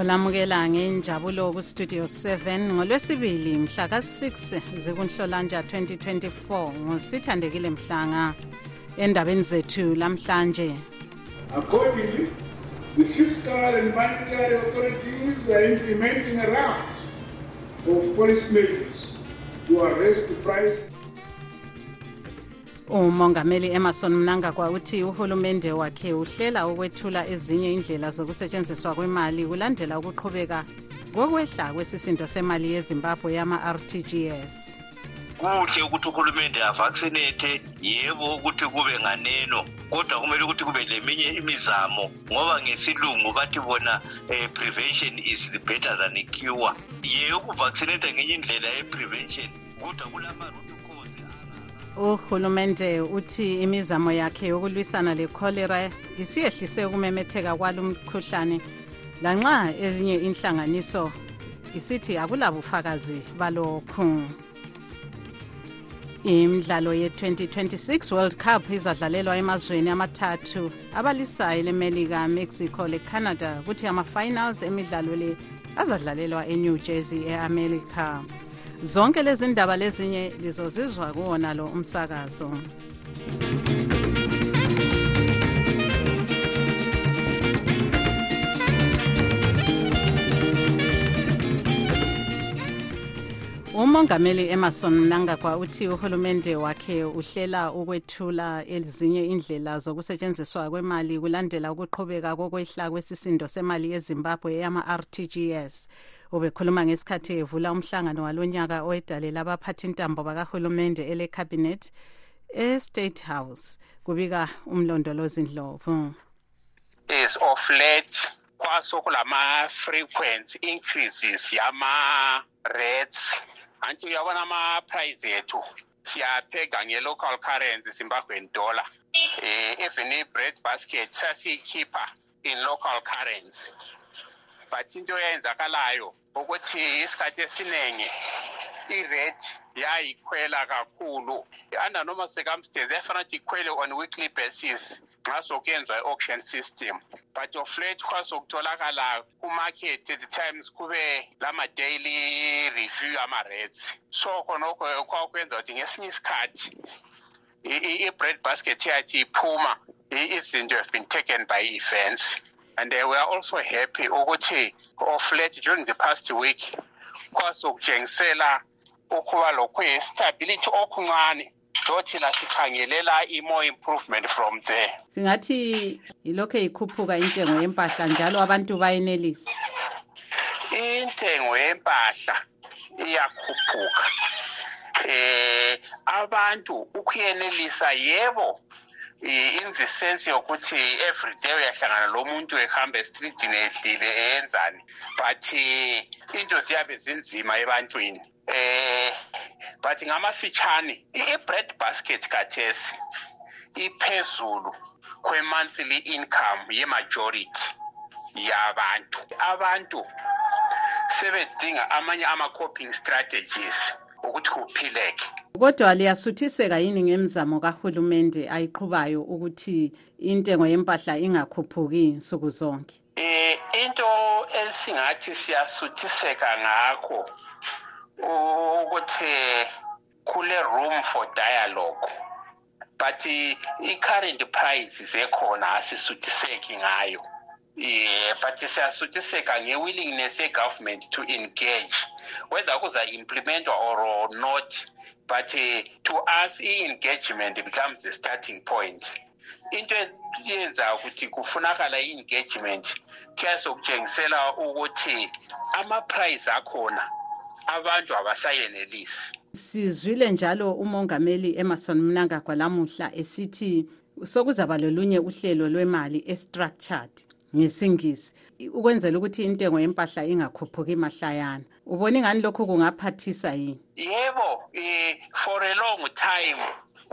olamukela ngenjabulo kustudio 7 ngolwesibili mhla ka-6 zikunhlolanja 2024 ngusithandekile mhlanga endabeni zethu lamhlanje Accordingly, the fiscal and monetary authorities are implementing a raft of policy measures to arrest the price. Umongameli emerson mnangagwa uthi uhulumende wakhe uhlela ukwethula ezinye indlela zokusetshenziswa kwemali kulandela ukuqhubeka kokwehla kwesisindo semali yezimbabwe yama-rtgs kuhle ukuthi uhulumende avaccinate yebo ukuthi kube nganeno kodwa kumele ukuthi kube leminye imizamo ngoba ngesilungu bathi bona eh, prevention is better than cure. Ye ukuvaccinate ngenye indlela ye-prevention kodwa kulama-root cause uhulumende uthi imizamo yakhe yokulwisana lecholera isiyehlise ukumemetheka kwalo mkhuhlane lanxa ezinye inhlanganiso isithi akulabufakazi balokhu. Imidlalo ye-2026 world cup izadlalelwa emazweni amathathu abalisayo lemelika mexico lecanada kuthi ama-finals emidlalo le azadlalelwa enew jersey e-america zonke lezi ndaba lezinye lizozizwa kuwona lo umsakazo. Umongameli emerson mnangagwa uthi uhulumende wakhe uhlela ukwethula ezinye indlela zokusetshenziswa kwemali kulandela ukuqhubeka kokwehla kwesisindo semali yezimbabwe yama-rtgs ubekhuluma ngesikhathi evula umhlangano walonyaka owedalela abaphathintambo bakahulumende elekhabhinethi e-state house. Kubika umlondolozi ndlovu. Is of late kwasokulama-frequency increases yama-rates. Anti uyabona ama-price ethu siyaphega nge-local currency zimbabwean dollar. Um even i-bread basket sasiyikhipha in local currency. But into eyenzakalayo ukuthi isikhathi esiningi i-rate yayikhwela kakhulu. Under normal circumstance yafana ukuthi ikhwele on weekly basis nxa sokuyenzwa i-auction system. But of late kwasokutholakala kumarket at times kube lama-daily review ama-rates. So khonokho kwakwenza ukuthi ngesinye isikhathi i-bread basket yathi iphuma izinto have been taken by events and uh, we are also happy ukuthi of late during the past week kwasokutshengisela ukuba lokhu-stability okuncane. So thina sikhangelela i-more improvement from there. Singathi yilokhu ikhuphuka intengo yempahla njalo abantu bayenelisa. Intengo yempahla iyakhuphuka. Eh abantu ukuyenelisa yebo in the sense yokuthi every day uyahlangana lo muntu ehamba estreetini edlile eyenzani? But into ziyabe zinzima ebantwini. Eh but ngamafitshane i-bread basket kathesi iphezulu kwe-monthly income ye-majority yabantu. Abantu sebedinga amanye ama-coping strategies ukuthi kuphileke. Kodwa liyasuthiseka yini ngemizamo kahulumende ayiqhubayo ukuthi intengo yempahla ingakhuphuki nsuku zonke? Eh into esingathi siyasuthiseka ngakho ukuthi kule room for dialogue but i-current price zekhona asisuthiseki ngayo. Yeah but siyasuthiseka nge-willingness ye-government to engage. Whether kuza-implementwa or not but uh, to us i-engagement becomes the starting point. Into eyenza ukuthi kufunakala i-engagement kuyasokutshengisela ukuthi ama-price akhona abantu abasayenelisi. Sizwile njalo umongameli emerson mnangagwa lamuhla esithi sokuzaba lolunye uhlelo lwemali estructured ngesingisi ukwenzela ukuthi intengo yempahla ingakhuphuki mahlayana ubona ingani lokhu kungaphathisa yini? Yebo um for a long time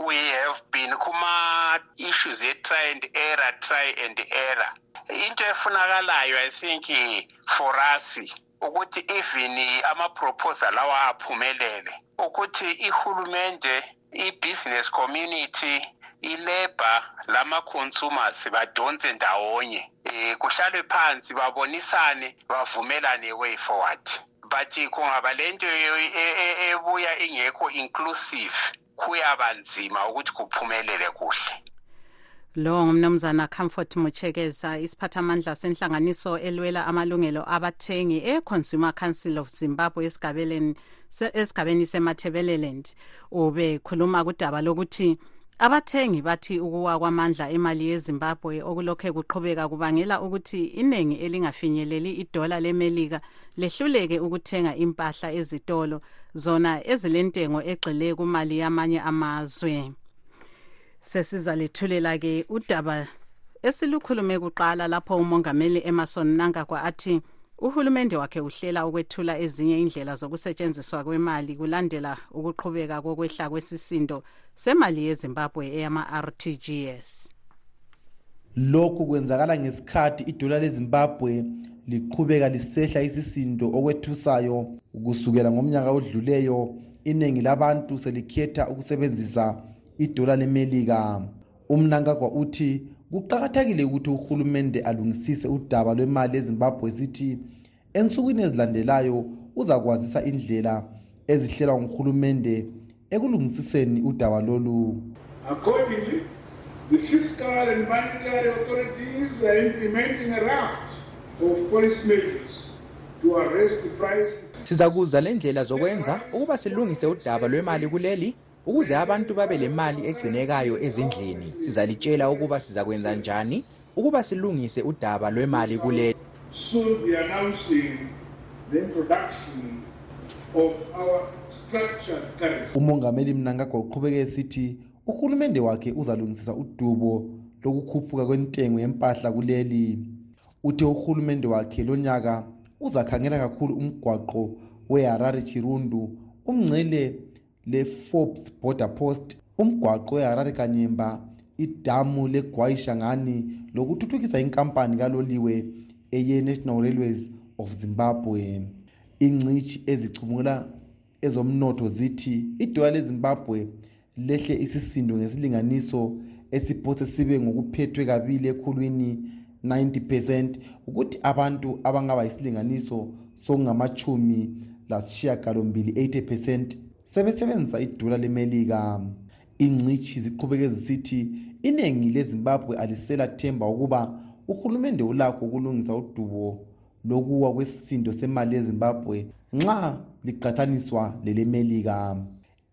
we have been kuma-issues ye-try and error try and error. Into efunakalayo i think for us ukuthi even ama-proposal lawa aphumelele ukuthi ihulumende i-business community ilabor lama-consumers badonse ndawonye. Um kuhlalwe phansi babonisane bavumelane way forward. But kungaba le nto e, e, ebuya ingekho inclusive kuyaba nzima ukuthi kuphumelele kuhle. Lo ngumnumzana comfort muchekeza isiphathamandla senhlanganiso elwela amalungelo abathengi e-consumer council of zimbabwe esigabeni semathebeleland. Ubekhuluma kudaba lokuthi abathengi bathi ukuwa kwamandla emali yezimbabwe okulokhe kuqhubeka kubangela ukuthi iningi elingafinyeleli idola lemelika lehluleke ukuthenga impahla ezitolo zona ezilentengo egxile kumali yamanye amazwe. Sesizalethulela ke udaba esilukhulume kuqala lapho umongameli Emerson Mnangagwa athi uhulumende wakhe uhlela ukwethula ezinye indlela zokusetshenziswa kwemali kulandela ukuqhubeka kokwehla kwesisindo semali yeZimbabwe eyama-RTGS lokhu kwenzakala ngesikhathi idola lezimbabwe liqhubeka lisehla isisindo okwethusayo. Kusukela ngomnyaka odluleyo iningi labantu selikhetha ukusebenzisa idola lemelika. Umnankagwa uthi kuqakathekile ukuthi uhulumende alungisise udaba lwemali ezimbabwe sithi ensukwini ezilandelayo uzakwazisa indlela ezihlelwa nguhulumende ekulungisiseni udaba lolu. Accordingly the fiscal and monetary authorities are implementing a raft of policy measures to arrest the price sizakuza le ndlela zokwenza ukuba silungise udaba lwemali kuleli ukuze abantu babe le mali egcinekayo ezindlini sizalitshela ukuba sizakwenza njani ukuba silungise udaba lwemali kuleli. Soon be announcing the introduction of our structured currency. Umongameli mnangagwa uqhubeke esithi uhulumende wakhe uzalungisisa udubo lokukhuphuka kwentengo yempahla kuleli. Uthe uhulumende wakhe lonyaka uzakhangela kakhulu umgwaqo weharare chirundu umngcele le-forbes border post umgwaqo weharare kanyemba idamu legwayishangani lokuthuthukisa inkampani kaloliwe eye-national railways of zimbabwe. Ingcitshi ezicubungula ezomnotho zithi idola lezimbabwe lehle isisindo ngesilinganiso esiphose sibe ngokuphethwe kabili ekhulwini 90 percent ukuthi abantu abangaba yisilinganiso sokungamachumi lasishiyagalombili 80 percent sebesebenzisa idola lemelika. Ingcitshi ziqhubeke zisithi iningi lezimbabwe alisela themba ukuba uhulumende ulakho ukulungisa udubo lokuwa kwesisindo semali yezimbabwe nxa liqathaniswa lelemelika.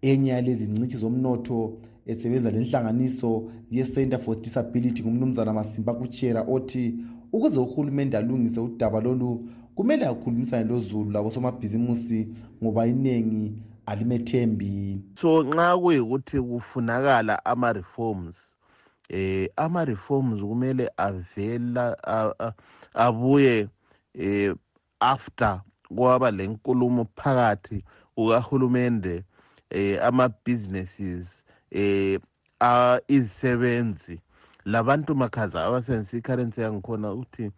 Enye yalezi ngcitshi zomnotho esebenza lenhlanganiso ye-center for disability ngumnumzana masimba kutshera othi ukuze uhulumende alungise udaba lolu kumele akhulumisane lozulu labosomabhizimusi ngoba inengi alimethembi so nxa kuyikuthi kufunakala ama-reforms eh ama-reforms kumele avela abuye eh after kwaba lenkulumo phakathi kukahulumende eh ama-businesses eh izisebenzi. Labantu makhaza abasebenzisa i-currency yangikhona ukuthi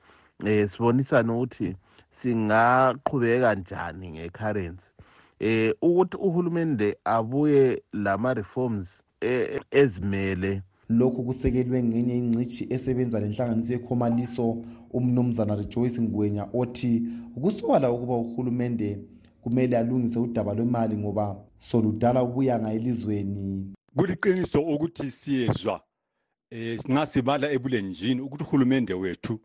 eh sibonisane ukuthi singaqhubeka kanjani nge-currency. Eh ukuthi uhulumende abuye lama reforms ezimele. Lokhu kusekelwe ngenye ingcitshi esebenza lenhlanganiso yekhomaliso umnumzana rejoyce ngwenya othi kusobala ukuba uhulumende kumele alungise udaba lwemali ngoba soludala ubuyanga elizweni kuliqiniso ukuthi siyezwa eh nxa sibala ebulenjini ukuthi uhulumende wethu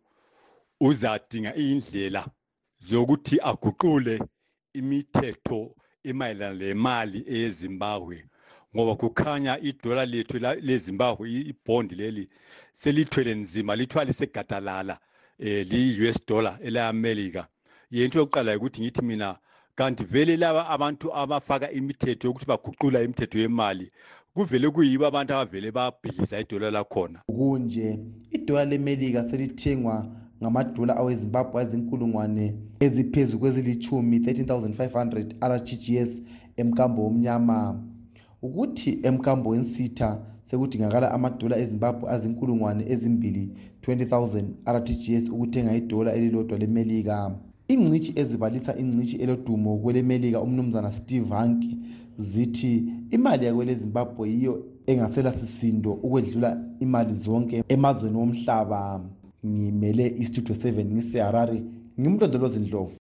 uzadinga indlela zokuthi aguqule imithetho emayelana lemali eyezimbabwe ngoba kukhanya idola lethu lezimbabwe ibhondi leli selithwele nzima lithiwa lisegadalala um liyi-us dollar ele-amerika yento yokuqala ukuthi ngithi mina kanti vele laba abantu abafaka imithetho yokuthi baguqula imithetho yemali kuvele kuyibo abantu abavele babhidliza idola lakhona. Kunje idola lemelika selithengwa ngamadola awezimbabwe azinkulungwane eziphezu kwezilithumi 13500 rtgs emkambo womnyama. Ukuthi emkambo wensitha sekudingakala amadola ezimbabwe azinkulungwane ezimbili 20000 rtgs ukuthenga idola elilodwa lemelika. Ingcitshi ezibalisa ingcitshi elodumo kwelemelika umnumzana steve hanke zithi imali yakwelezimbabwe yiyo engasela sisindo ukwedlula imali zonke emazweni womhlaba ngimele istudio 7 ngiseharare ngimlondolozi ndlovu.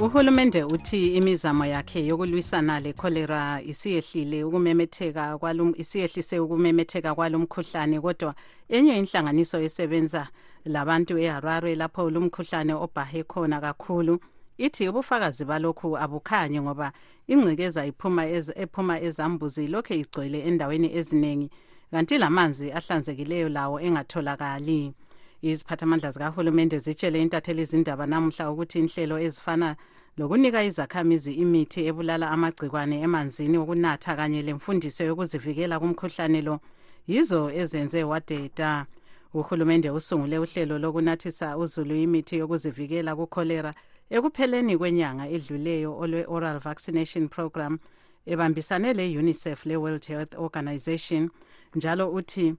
Uhulumende uthi imizamo yakhe yokulwisana lecholera isiyehlile ukumemetheka kwalo isiyehlise ukumemetheka kwalo mkhuhlane kodwa enye inhlanganiso esebenza labantu eharare lapho lo mkhuhlane obhahe khona kakhulu ithi ubufakazi balokhu abukhanye ngoba ez, ephuma ezambuzi lokhu igcwele endaweni eziningi kanti lamanzi ahlanzekileyo lawo engatholakali. Iziphathamandla zikahulumende zitshele intatheli izindaba namuhla ukuthi inhlelo ezifana lokunika izakhamizi imithi ebulala amagcikwane emanzini okunatha kanye lemfundiso yokuzivikela kumkhuhlane lo yizo ezenze wadeda. Uhulumende usungule uhlelo lokunathisa uzulu imithi yokuzivikela kukholera ekupheleni kwenyanga edluleyo olwe-oral vaccination program ebambisane le-unicef le-world health organization njalo uthi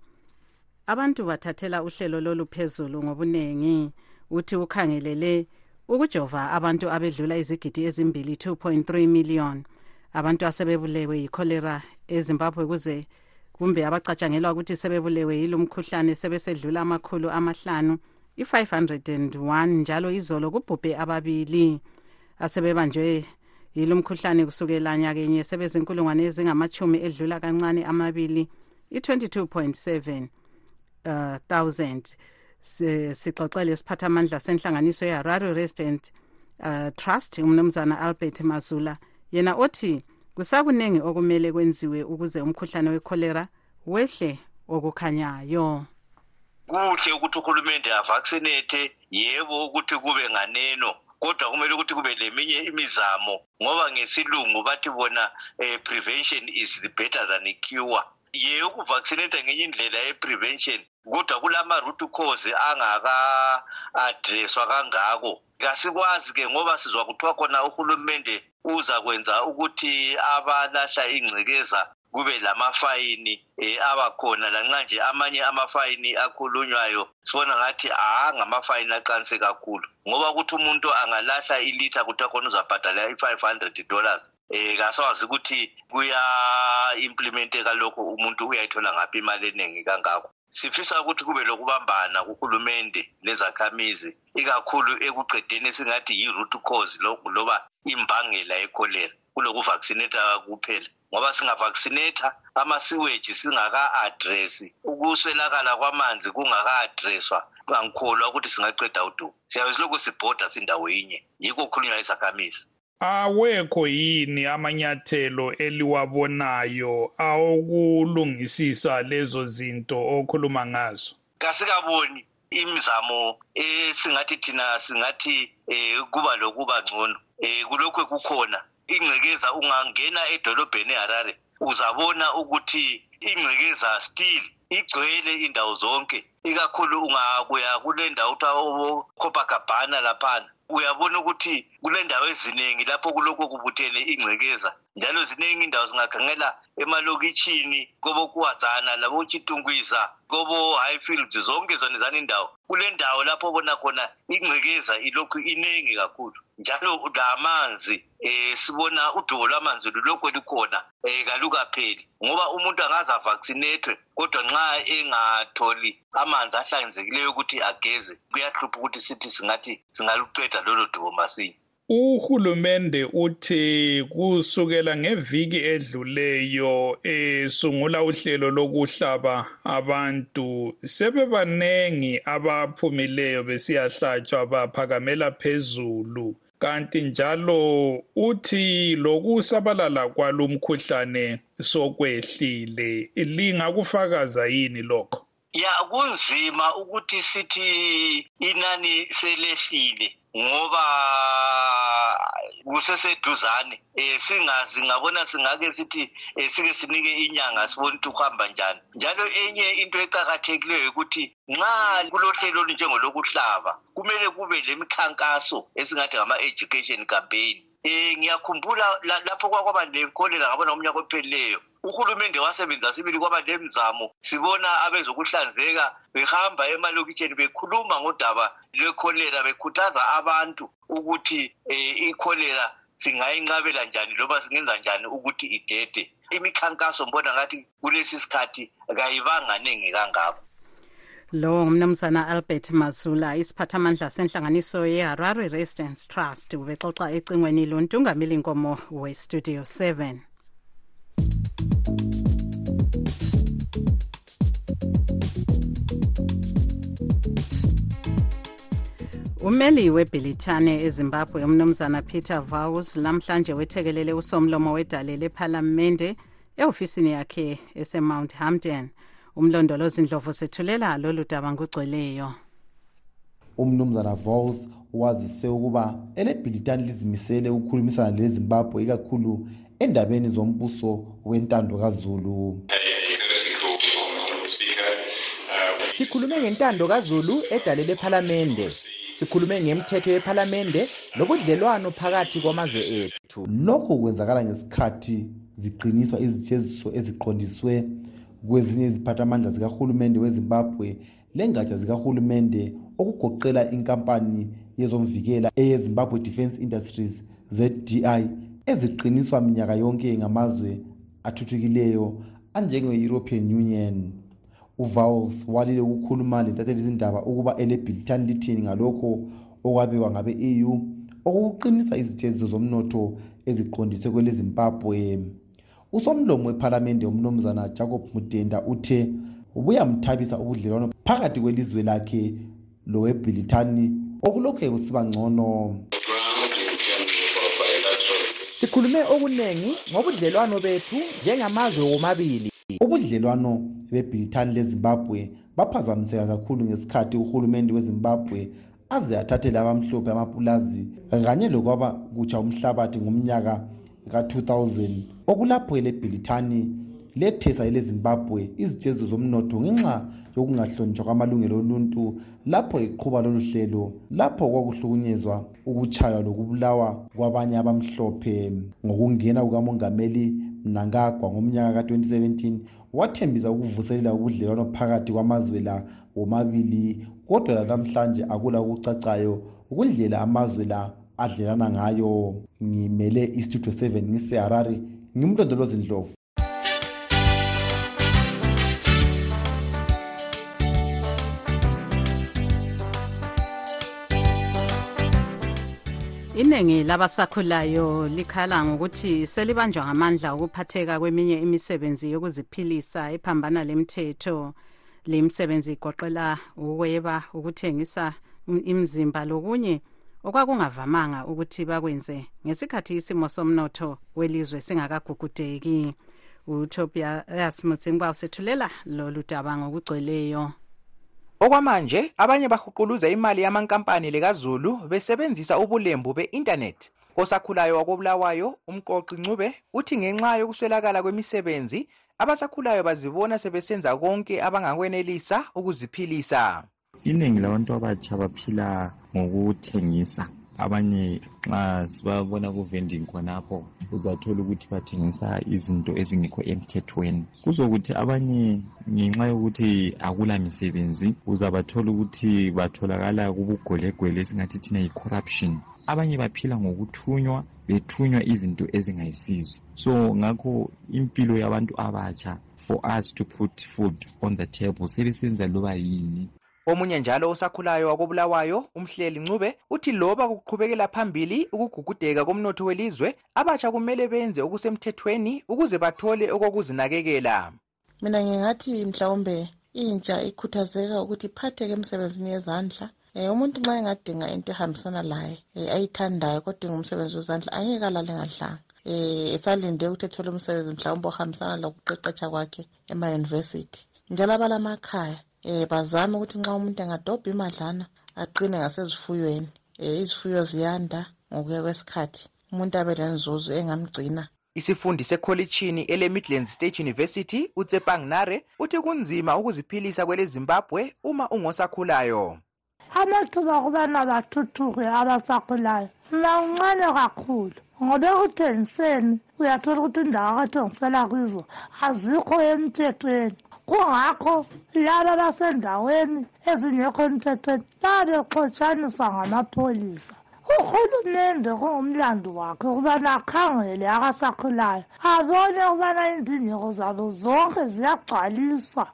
abantu bathathela uhlelo lolu phezulu ngobuningi uthi ukhangelele ukujova abantu abedlula izigidi ezimbili 2.3 million. Abantu asebebulewe yikholera ezimbabwe kuze kumbe abacatshangelwa ukuthi sebebulewe yilo mkhuhlane sebesedlula amakhulu amahlanu i-501 njalo izolo kubhubhe ababili asebebanjwe yilo mkhuhlane kusukela nyakenye sebezinkulungwane ezingamachumi edlula kancane amabili. I-22.7 uh, thousand sixoxele siphathamandla senhlanganiso yeharare resident uh, trust umnumzana albert mazula. Yena othi kusakuningi okumele kwenziwe ukuze umkhuhlane wekholera wehle okukhanyayo. Kuhle ukuthi uhulumende avaccinate yebo ukuthi kube nganeno kodwa kumele ukuthi kube leminye imizamo ngoba ngesilungu bathi bona eh, prevention is better than cure. Ye ukuvaccinate ngenye indlela ye-prevention kodwa kulama-root cause angaka-adreswa kangako. Kasikwazi-ke ngoba sizwa kuthiwa khona uhulumende uza kwenza ukuthi abalahla ingcekeza kube lamafayini eh abakhona. Lanxa nje amanye amafayini akhulunywayo sibona ngathi angamafayini aqanise kakhulu. Ngoba ukuthi umuntu angalahla ilitha kuthiwa khona uzabhadala i-five hundred dollars eh kasawazi ukuthi kuya-implementeka lokho umuntu uyayithola ngaphi imali eningi kangako. Sifisa ukuthi kube lokubambana kuhulumende lezakhamizi ikakhulu ekuqedeni esingathi yi-root cause loba imbangela ekholera kulokuvaccinata kuphela ngoba singavaccinata amasiweji singaka-adresi ukuswelakala kwamanzi kungaka-adreswa angikholwa ukuthi singaqeda udumo. Siyabe silokhu sibhoda sindawo yinye. Yikho khulunywa izakhamizi awekho yini amanyathelo eliwabonayo awokulungisisa lezo zinto okhuluma ngazo? Kasikaboni imizamo esingathi thina singathi um kuba lokuba ngcono. Um kulokhu kukhona ingcekeza ungangena edolobheni eharare uzabona ukuthi ingcekeza still igcwele indawo zonke ikakhulu ungakuya kule ndawo kuthiwa copacabana laphana uyabona ukuthi kule ndawo eziningi lapho kulokho kubuthene ingcekeza njalo ziningi indawo singakhangela emalokitshini kobokuwadzana labochitungwiza kobo-highfields zonke zona zani indawo. Kule ndawo lapho obona khona ingcekeza ilokhu iningi kakhulu njalo lamanzi eh sibona udubo lwamanzi lulokhu likhona eh kalukapheli ngoba umuntu angaze avaccinatwe kodwa nxa engatholi amanzi ahlanzekileyo ukuthi ageze kuyahlupha ukuthi sithi singathi singaluqeda lolo dubo masinya uhulumende uthi kusukela ngeviki edluleyo esungula uhlelo lokuhlaba abantu sebebanengi abaphumileyo besiyahlatshwa baphakamela phezulu. Kanti njalo uthi lokusabalala kwalo mkhuhlane sokwehlile lingakufakaza yini lokho? Ya kunzima ukuthi sithi inani selehlile. Ngoba kuseseduzane um singazi ngabona singake sithi um sike sinike inyanga sibone ukuthi kuhamba njani. Njalo enye into eqakathekileyo ukuthi nxa kulohlelo olunjengolokuhlaba kumele kube lemikhankaso esingathi ngama-education campaign. Um ngiyakhumbula lapho kwakwaba lekholera ngabona umnyaka ophelileyo uhulumende wasebenza sibili kwaba lemzamo sibona abezokuhlanzeka behamba emalokitsheni bekhuluma ngodaba lwekholera bekhuthaza abantu ukuthi um ikholera singayinqabela njani loba singenza njani ukuthi idede. Imikhankaso mbona ngathi kulesi sikhathi kayibanga ningi kangako lowo ngumnumzana albert mazula isiphathamandla senhlanganiso ye-harare residence trust ubexoxa ecingweni lontungameli nkomo westudio 7 umeli webhilithane ezimbabwe. Umnumzana peter vows lamhlanje wethekelele usomlomo wedale lephalamende ehofisini yakhe esemount hampton umlondolozi ndlovu sethulela lolu daba ngugcweleyo. Umnumzana vows wazise ukuba elebhilithane lizimisele ukukhulumisana lezimbabwe ikakhulu endabeni zombuso wentando kazulu. Sikhulume ngentando kazulu edale lephalamende sikhulume ngemthetho yephalamende lobudlelwano phakathi kwamazwe ethu. Lokho kwenzakala ngesikhathi ziqiniswa izitheziso eziqondiswe kwezinye iziphathamandla zikahulumende wezimbabwe lengatsha zikahulumende okugoqela inkampani yezomvikela eyezimbabwe defence industries zdi eziqiniswa minyaka yonke ngamazwe athuthukileyo anjenge-european union uvowels walile ukukhuluma lentathelizindaba ukuba elebhilitani lithini ngalokho okwabekwa ngabe-eu okokuqinisa izithezio zomnotho eziqondiswe kwelezimbabwe. Usomlomo wephalamende umnumzana jacob mudenda uthe buyamthabisa ubudlelwano phakathi kwelizwe lakhe lowebhilithani okulokhu kusiba ngcono. Sikhulume okuningi ngobudlelwano bethu njengamazwe womabili. Ubudlelwano bebhilithani lezimbabwe baphazamiseka kakhulu ngesikhathi uhulumende wezimbabwe aze athathele abamhlophe amapulazi kanye lokwaba kutsha umhlabathi ngomnyaka ka-2000 okulapho elebhilithani lethesa elezimbabwe izitshezo zomnotho ngenxa yokungahlonitshwa kwamalungelo oluntu lapho iqhuba lolu hlelo lapho kwakuhlukunyezwa ukutshaywa lokubulawa kwabanye abamhlophe. Ngokungena kukamongameli mnangagwa ngomnyaka ka-2017 wathembisa ukuvuselela ubudlelwano phakathi kwamazwe la womabili kodwa lanamhlanje akula okucacayo ukundlela amazwe la adlelana ngayo. Ngimele istudio 7 ngiseharare ngimlondolozi ndlovu iningi labasakhulayo likhala ngokuthi selibanjwa ngamandla ukuphatheka kweminye imisebenzi yokuziphilisa ephambana lemthetho le misebenzi igoqela ukweba ukuthengisa imzimba lokunye okwakungavamanga ukuthi bakwenze ngesikhathi isimo somnotho welizwe singakagugudeki. Utobias mutsingwa usethulela lolu daba ngokugcweleyo. Okwamanje abanye bahuquluza imali yamankampani lekazulu besebenzisa ubulembu be-intanethi osakhulayo wakobulawayo umqoqi ncube uthi ngenxa yokuswelakala kwemisebenzi abasakhulayo bazibona sebesenza konke abangakwenelisa ukuziphilisa. Iningi labantu abatsha baphila ngokuthengisa. Abanye nxa sibabona ku-vending khonapho uzathola ukuthi bathengisa izinto ezingekho emthethweni. Kuzokuthi abanye ngenxa yokuthi akula misebenzi uzabathola ukuthi batholakala kubugolegwele esingathi thina yi-corruption. Abanye baphila ngokuthunywa bethunywa izinto ezingayisizo. So ngakho impilo yabantu abatsha for us to put food on the table sebesenza loba yini omunye njalo osakhulayo wakobulawayo umhleli ncube uthi loba kuqhubekela phambili ukugugudeka komnotho welizwe abatsha kumele benze okusemthethweni ukuze bathole okokuzinakekela. Mina ngingathi mhlawumbe intsha ikhuthazeka ukuthi iphatheke emsebenzini yezandla. Um umuntu nxa engadinga into ehambisana laye um ayithandayo kodwa ngumsebenzi wezandla angeke alale ngadlanga. Um esalinde ukuthi ethole umsebenzi mhlawumbe ohambisana lokuqeqetsha kwakhe emayunivesithi njalo abalamakhaya um bazame ukuthi nxa umuntu engadobha imadlana aqine ngasezifuyweni. Um izifuyo ziyanda ngokuya kwesikhathi. Umuntu abe lenzuzo engamgcina. Isifundi sekholitshini ele-midlands state university utsepang nare uthi kunzima ukuziphilisa kwelezimbabwe uma ungosakhulayo. Amathuba okubana bathuthuke abasakhulayo. Mawuncane kakhulu. Ngoba ekuthengiseni uyathola ukuthi indawo akathengisela kizo azikho emthethweni kungakho laba basendaweni ezingekho emthethweni babexotshaniswa ngamapholisa uhulumende kungumlando wakhe ukubana akhangele akasakhulayo abone ukubana izindleko zabo zonke ziyagcwaliswa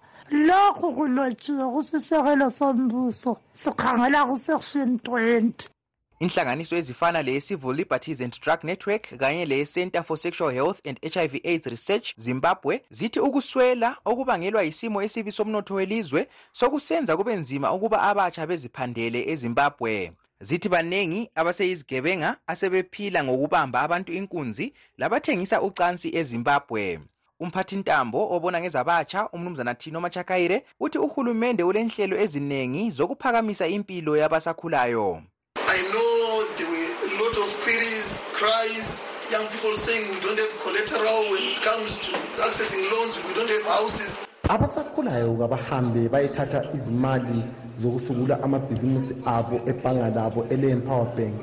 lokhu kulotshiwe kusisekelo sombuso sikhangela kusection 20 inhlanganiso ezifana leye-civil liberties and drug network kanye leye-center for sexual health and hiv aids research zimbabwe zithi ukuswela okubangelwa yisimo esibi somnotho welizwe sokusenza kube nzima ukuba abatsha beziphandele ezimbabwe. Zithi baningi abaseyizigebenga asebephila ngokubamba abantu inkunzi labathengisa ucansi ezimbabwe. Umphathintambo obona ngezabatsha umnumzana thino machakaire uthi uhulumende ulenhlelo eziningi zokuphakamisa impilo yabasakhulayo. I know there were a lot of queries, cries, young people saying we don't have collateral when it comes to accessing loans, we don't have houses. abasakhulayo kabahambe bayethatha izimali zokusungula amabhizimusi abo ebhanga labo ele-empower bank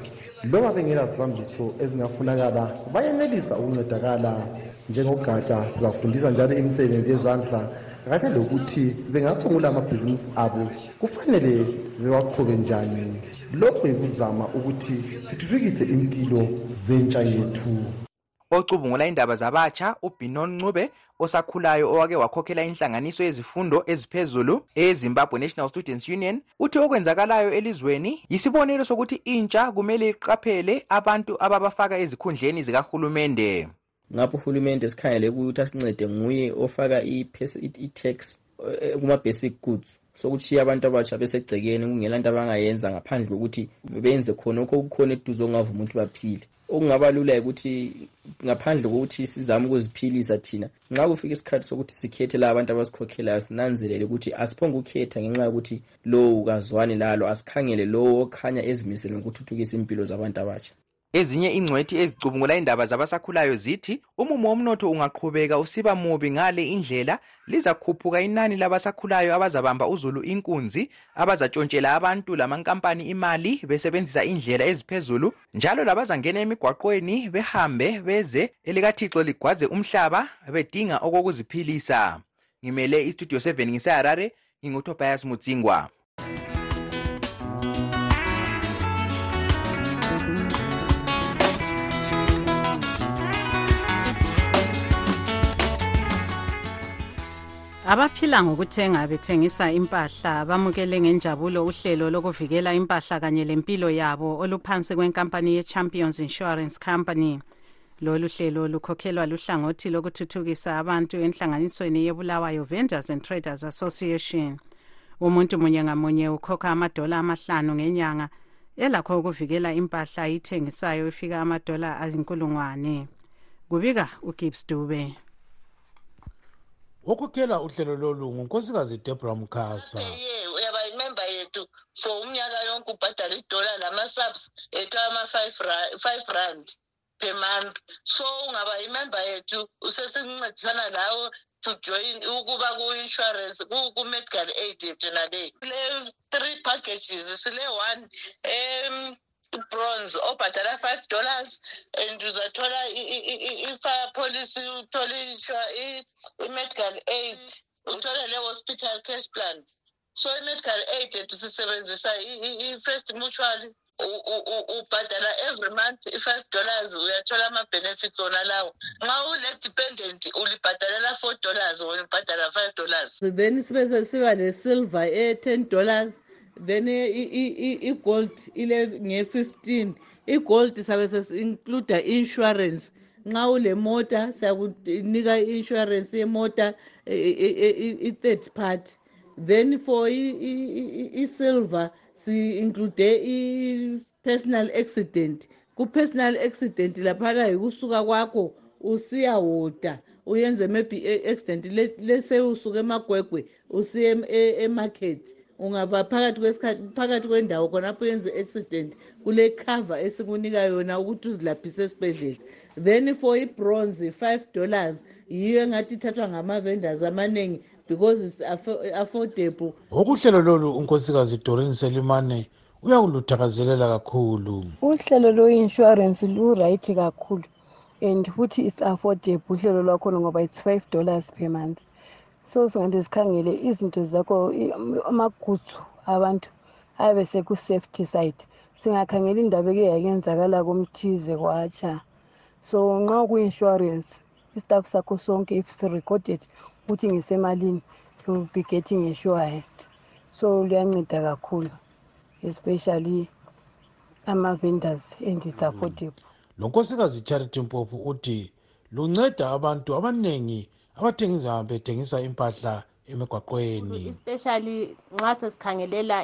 loba bengela zibambiso ezingafunakala bayenelisa ukuncedakala njengogatsha sizafundisa njalo imisebenzi yezandla kanye lokuthi bengasungula amabhizimusi abo kufanele bewaqhube njani. Lokhu yikuzama ukuthi sithuthukise impilo zentsha yethu. Ocubungula indaba zabatsha ubinon ncube osakhulayo owake wakhokhela inhlanganiso yezifundo eziphezulu ezimbabwe national students union uthi okwenzakalayo elizweni yisibonelo sokuthi intsha kumele iqaphele abantu ababafaka ezikhundleni zikahulumende. Ngapho uhulumende sikhangele ukuthi asincede nguye ofaka i-tax kuma-basic goods. Sokutshiya abantu abatsha besegcekeni kungela nto abangayenza ngaphandle kokuthi benze khonokho okukhona eduze okungavuma ukuthi baphile. Okungaba lula ukuthi ngaphandle kokuthi sizame ukuziphilisa thina nxa kufika isikhathi sokuthi sikhethe la abantu abasikhokhelayo sinanzelele ukuthi asiphonge ukukhetha ngenxa yokuthi lowo kazwani lalo asikhangele lowo okhanya ezimisele ngokuthuthukisa impilo zabantu abatsha. Ezinye ingcwethi ezicubungula indaba zabasakhulayo zithi umumo womnotho ungaqhubeka usiba mubi ngale indlela lizakhuphuka inani labasakhulayo abazabamba uzulu inkunzi abazatshontshela abantu lamankampani imali besebenzisa indlela eziphezulu njalo labazangena emigwaqweni behambe beze elikathixo ligwaze umhlaba bedinga okokuziphilisa. Ngimele istudio 7 ngiseharare ngingutobias mutsingwa abaphila ngokuthenga bethengisa impahla bamukele ngenjabulo uhlelo lokuvikela impahla kanye lempilo yabo oluphansi kwenkampani ye-champions insurance company. Lolu hlelo lukhokhelwa luhlangothi lokuthuthukisa abantu enhlanganisweni yebulawayo vendors and traders association. Umuntu munye ngamunye ukhokha amadola amahlanu ngenyanga elakho ukuvikela impahla ayithengisayo ifika amadola ayinkulungwane kubika ugibbs dube. Okhokhela uhlelo lolu ngunkosikazi debra mkhasa ye uyaba imemba yethu? For umnyaka yonke ubhadala idola lama-subs ethu ama-five rand per month. So ungaba imemba yethu usesincedisana nawe to join ukuba ku-insurance ku-medical aid yethu naleyo sile three packages sile one um bronze obhadala five dollars and uzathola i-fire policy uthole i-medical aid uthole le-hospital cash plan. So i-medical aid ethu sisebenzisa i-first mutual ubhadala every month i-five dollars uyathola ama-benefits ona lawo. Nxa ule-dependent ulibhadalela four dollars wena ubhadala five dollars. Then sibe sesiba le-silver e-ten dollars then i-gold ile nge-15 i-gold sabe sesi-includa i-insurance nxa ulemota siyakunika i-insurance yemota i-third party then for i-silver si-include i-personal accident. Ku-personal accident laphana yikusuka kwakho usiyawoda uyenze maybe accident lese usuke emagwegwe usiye emarket. Ungaba phakathi kwesikhathi phakathi kwendawo khonapho yenze accident kule cover esikunika yona ukuthi uzilaphise esibhedlela. Then for ibronze five dollars yiyo engathi ithathwa ngama-vendors amaningi because it's affordable. Okuhlelo lolu unkosikazi dorin selimane uyakuluthakazelela kakhulu. Uhlelo lwe-insurance lu-right kakhulu and futhi it's affordable uhlelo lwakhona ngoba it's five dollars per month so singathi sikhangele izinto zakho amagutsu abantu ayabe seku-safety side singakhangela indaba eke yakenzakala kumthize kwatsha. So nxa ku-insurance istaff sakho sonke if si-recorded ukuthi ngisemalini you'll be getting assured so luyanceda kakhulu especially ama-vendors and it's affordable lo nkosikazi charity mpofu uthi lunceda abantu abaningi abathengisa bethengisa impahla emigwaqweni. Especially nxa sesikhangelela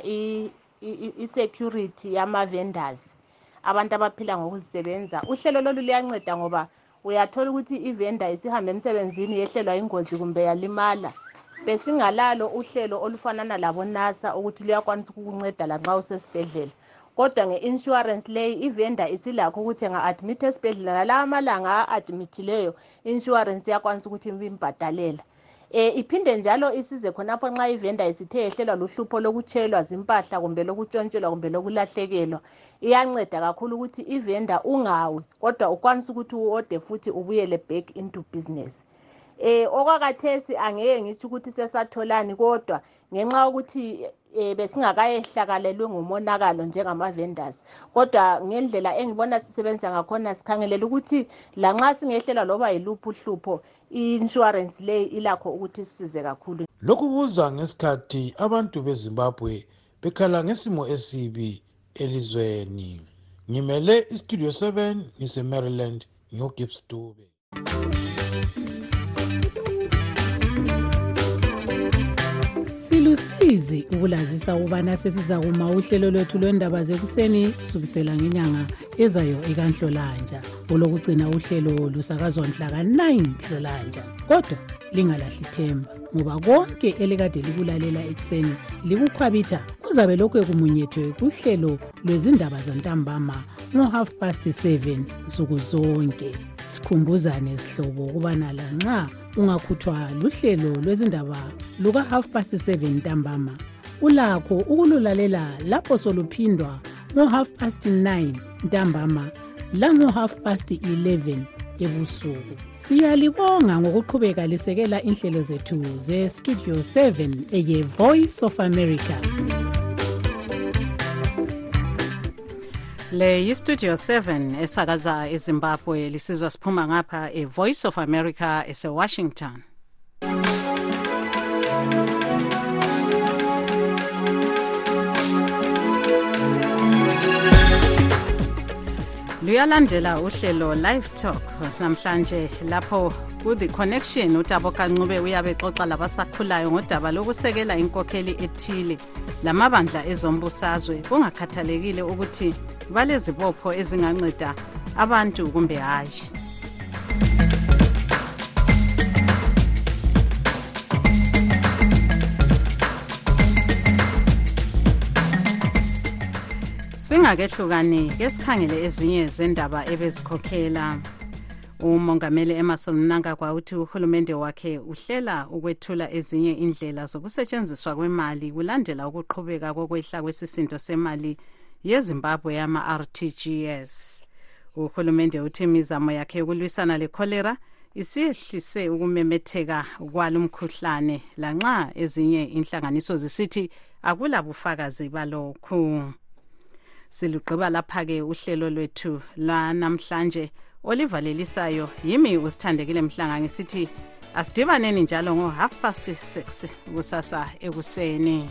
i-security yama-vendors abantu abaphila ngokuzisebenza. Uhlelo lolu luyanceda ngoba uyathola ukuthi ivenda isihambe emsebenzini yehlelwa ingozi kumbe yalimala. Besingalalo uhlelo olufanana labonasa ukuthi luyakwanisa ukukunceda lanxa usesibhedlela. Kodwa nge-insurance leyi ivenda isilakho ukuthi enga-admit esibhedlela nalawa amalanga a-admithileyo i-insurance iyakwanisa ukuthi imbhadalela um iphinde njalo isize khonapho nxa ivenda isithe yehlelwa luhlupho lokutshelwa zimpahla kumbe lokutshontshelwa kumbe lokulahlekelwa. Iyanceda kakhulu ukuthi ivenda ungawi kodwa ukwanisa ukuthi uode futhi ubuyele back into business. Um okwakathesi angeke ngitsho ukuthi sesatholani kodwa ngenxa yokuthi um besingakayehlakalelwe ngumonakalo njengama-vendors. Kodwa ngendlela engibona sisebenza ngakhona sikhangelela ukuthi lanxa singehlelwa loba yiluphi uhlupho i-insurance leyi ilakho ukuthi sisize kakhulu. Lokhu kuza ngesikhathi abantu bezimbabwe bekhala ngesimo esibi elizweni. Ngimele istudio 7 ngise-maryland ngiyogibs dube. Silusizi ukulazisa ukubana sesizakuma uhlelo lwethu lwendaba zekuseni kusukisela ngenyanga ezayo ekanhlolanja olokugcina uhlelo lusakazwa mhla ka-9 hlolanja kodwa lingalahli themba ngoba konke elikade likulalela ekuseni likukhwabitha kuzabe lokhu kumunyethwe kuhlelo lwezindaba zantambama. Ngo-half past 7 nsuku zonke. Sikhumbuzane sihlobo ukubana lanxa ungakhuthwa luhlelo lwezindaba luka-half past 7 ntambama ulakho ukululalela lapho soluphindwa ngo-half past 9 ntambama lango-half past 11 ebusuku. Siyalibonga ngokuqhubeka lisekela inhlelo zethu ze-studio 7 eye-voice of america. Le yistudio 7 esakaza ezimbabwe lisizwa siphuma ngapha e-voice of america ese-washington luyalandela uhlelo live talk. Namhlanje lapho ku-the connection utabo kancube uyabe exoxa labasakhulayo ngodaba lokusekela inkokheli ethile lamabandla ezombusazwe. Kungakhathalekile ukuthi balezibopho ezinganceda abantu kumbe hayi singakehlukani ke sikhangele ezinye zendaba ebezikhokhela. Umongameli emerson mnangagwa uthi uhulumende wakhe uhlela ukwethula ezinye indlela zokusetshenziswa kwemali kulandela ukuqhubeka kokwehla kwesisindo semali yezimbabwe yama-rtgs uhulumende uthi imizamo yakhe yokulwisana lekholera isiyehlise ukumemetheka kwalo mkhuhlane lanxa ezinye inhlanganiso zisithi akulabufakazi balokhu silugqiba lapha-ke uhlelo lwethu lwanamhlanje olivalelisayo. Yimi usithandekile mhlanga ngisithi asidibaneni njalo ngo-half past 6 kusasa ekuseni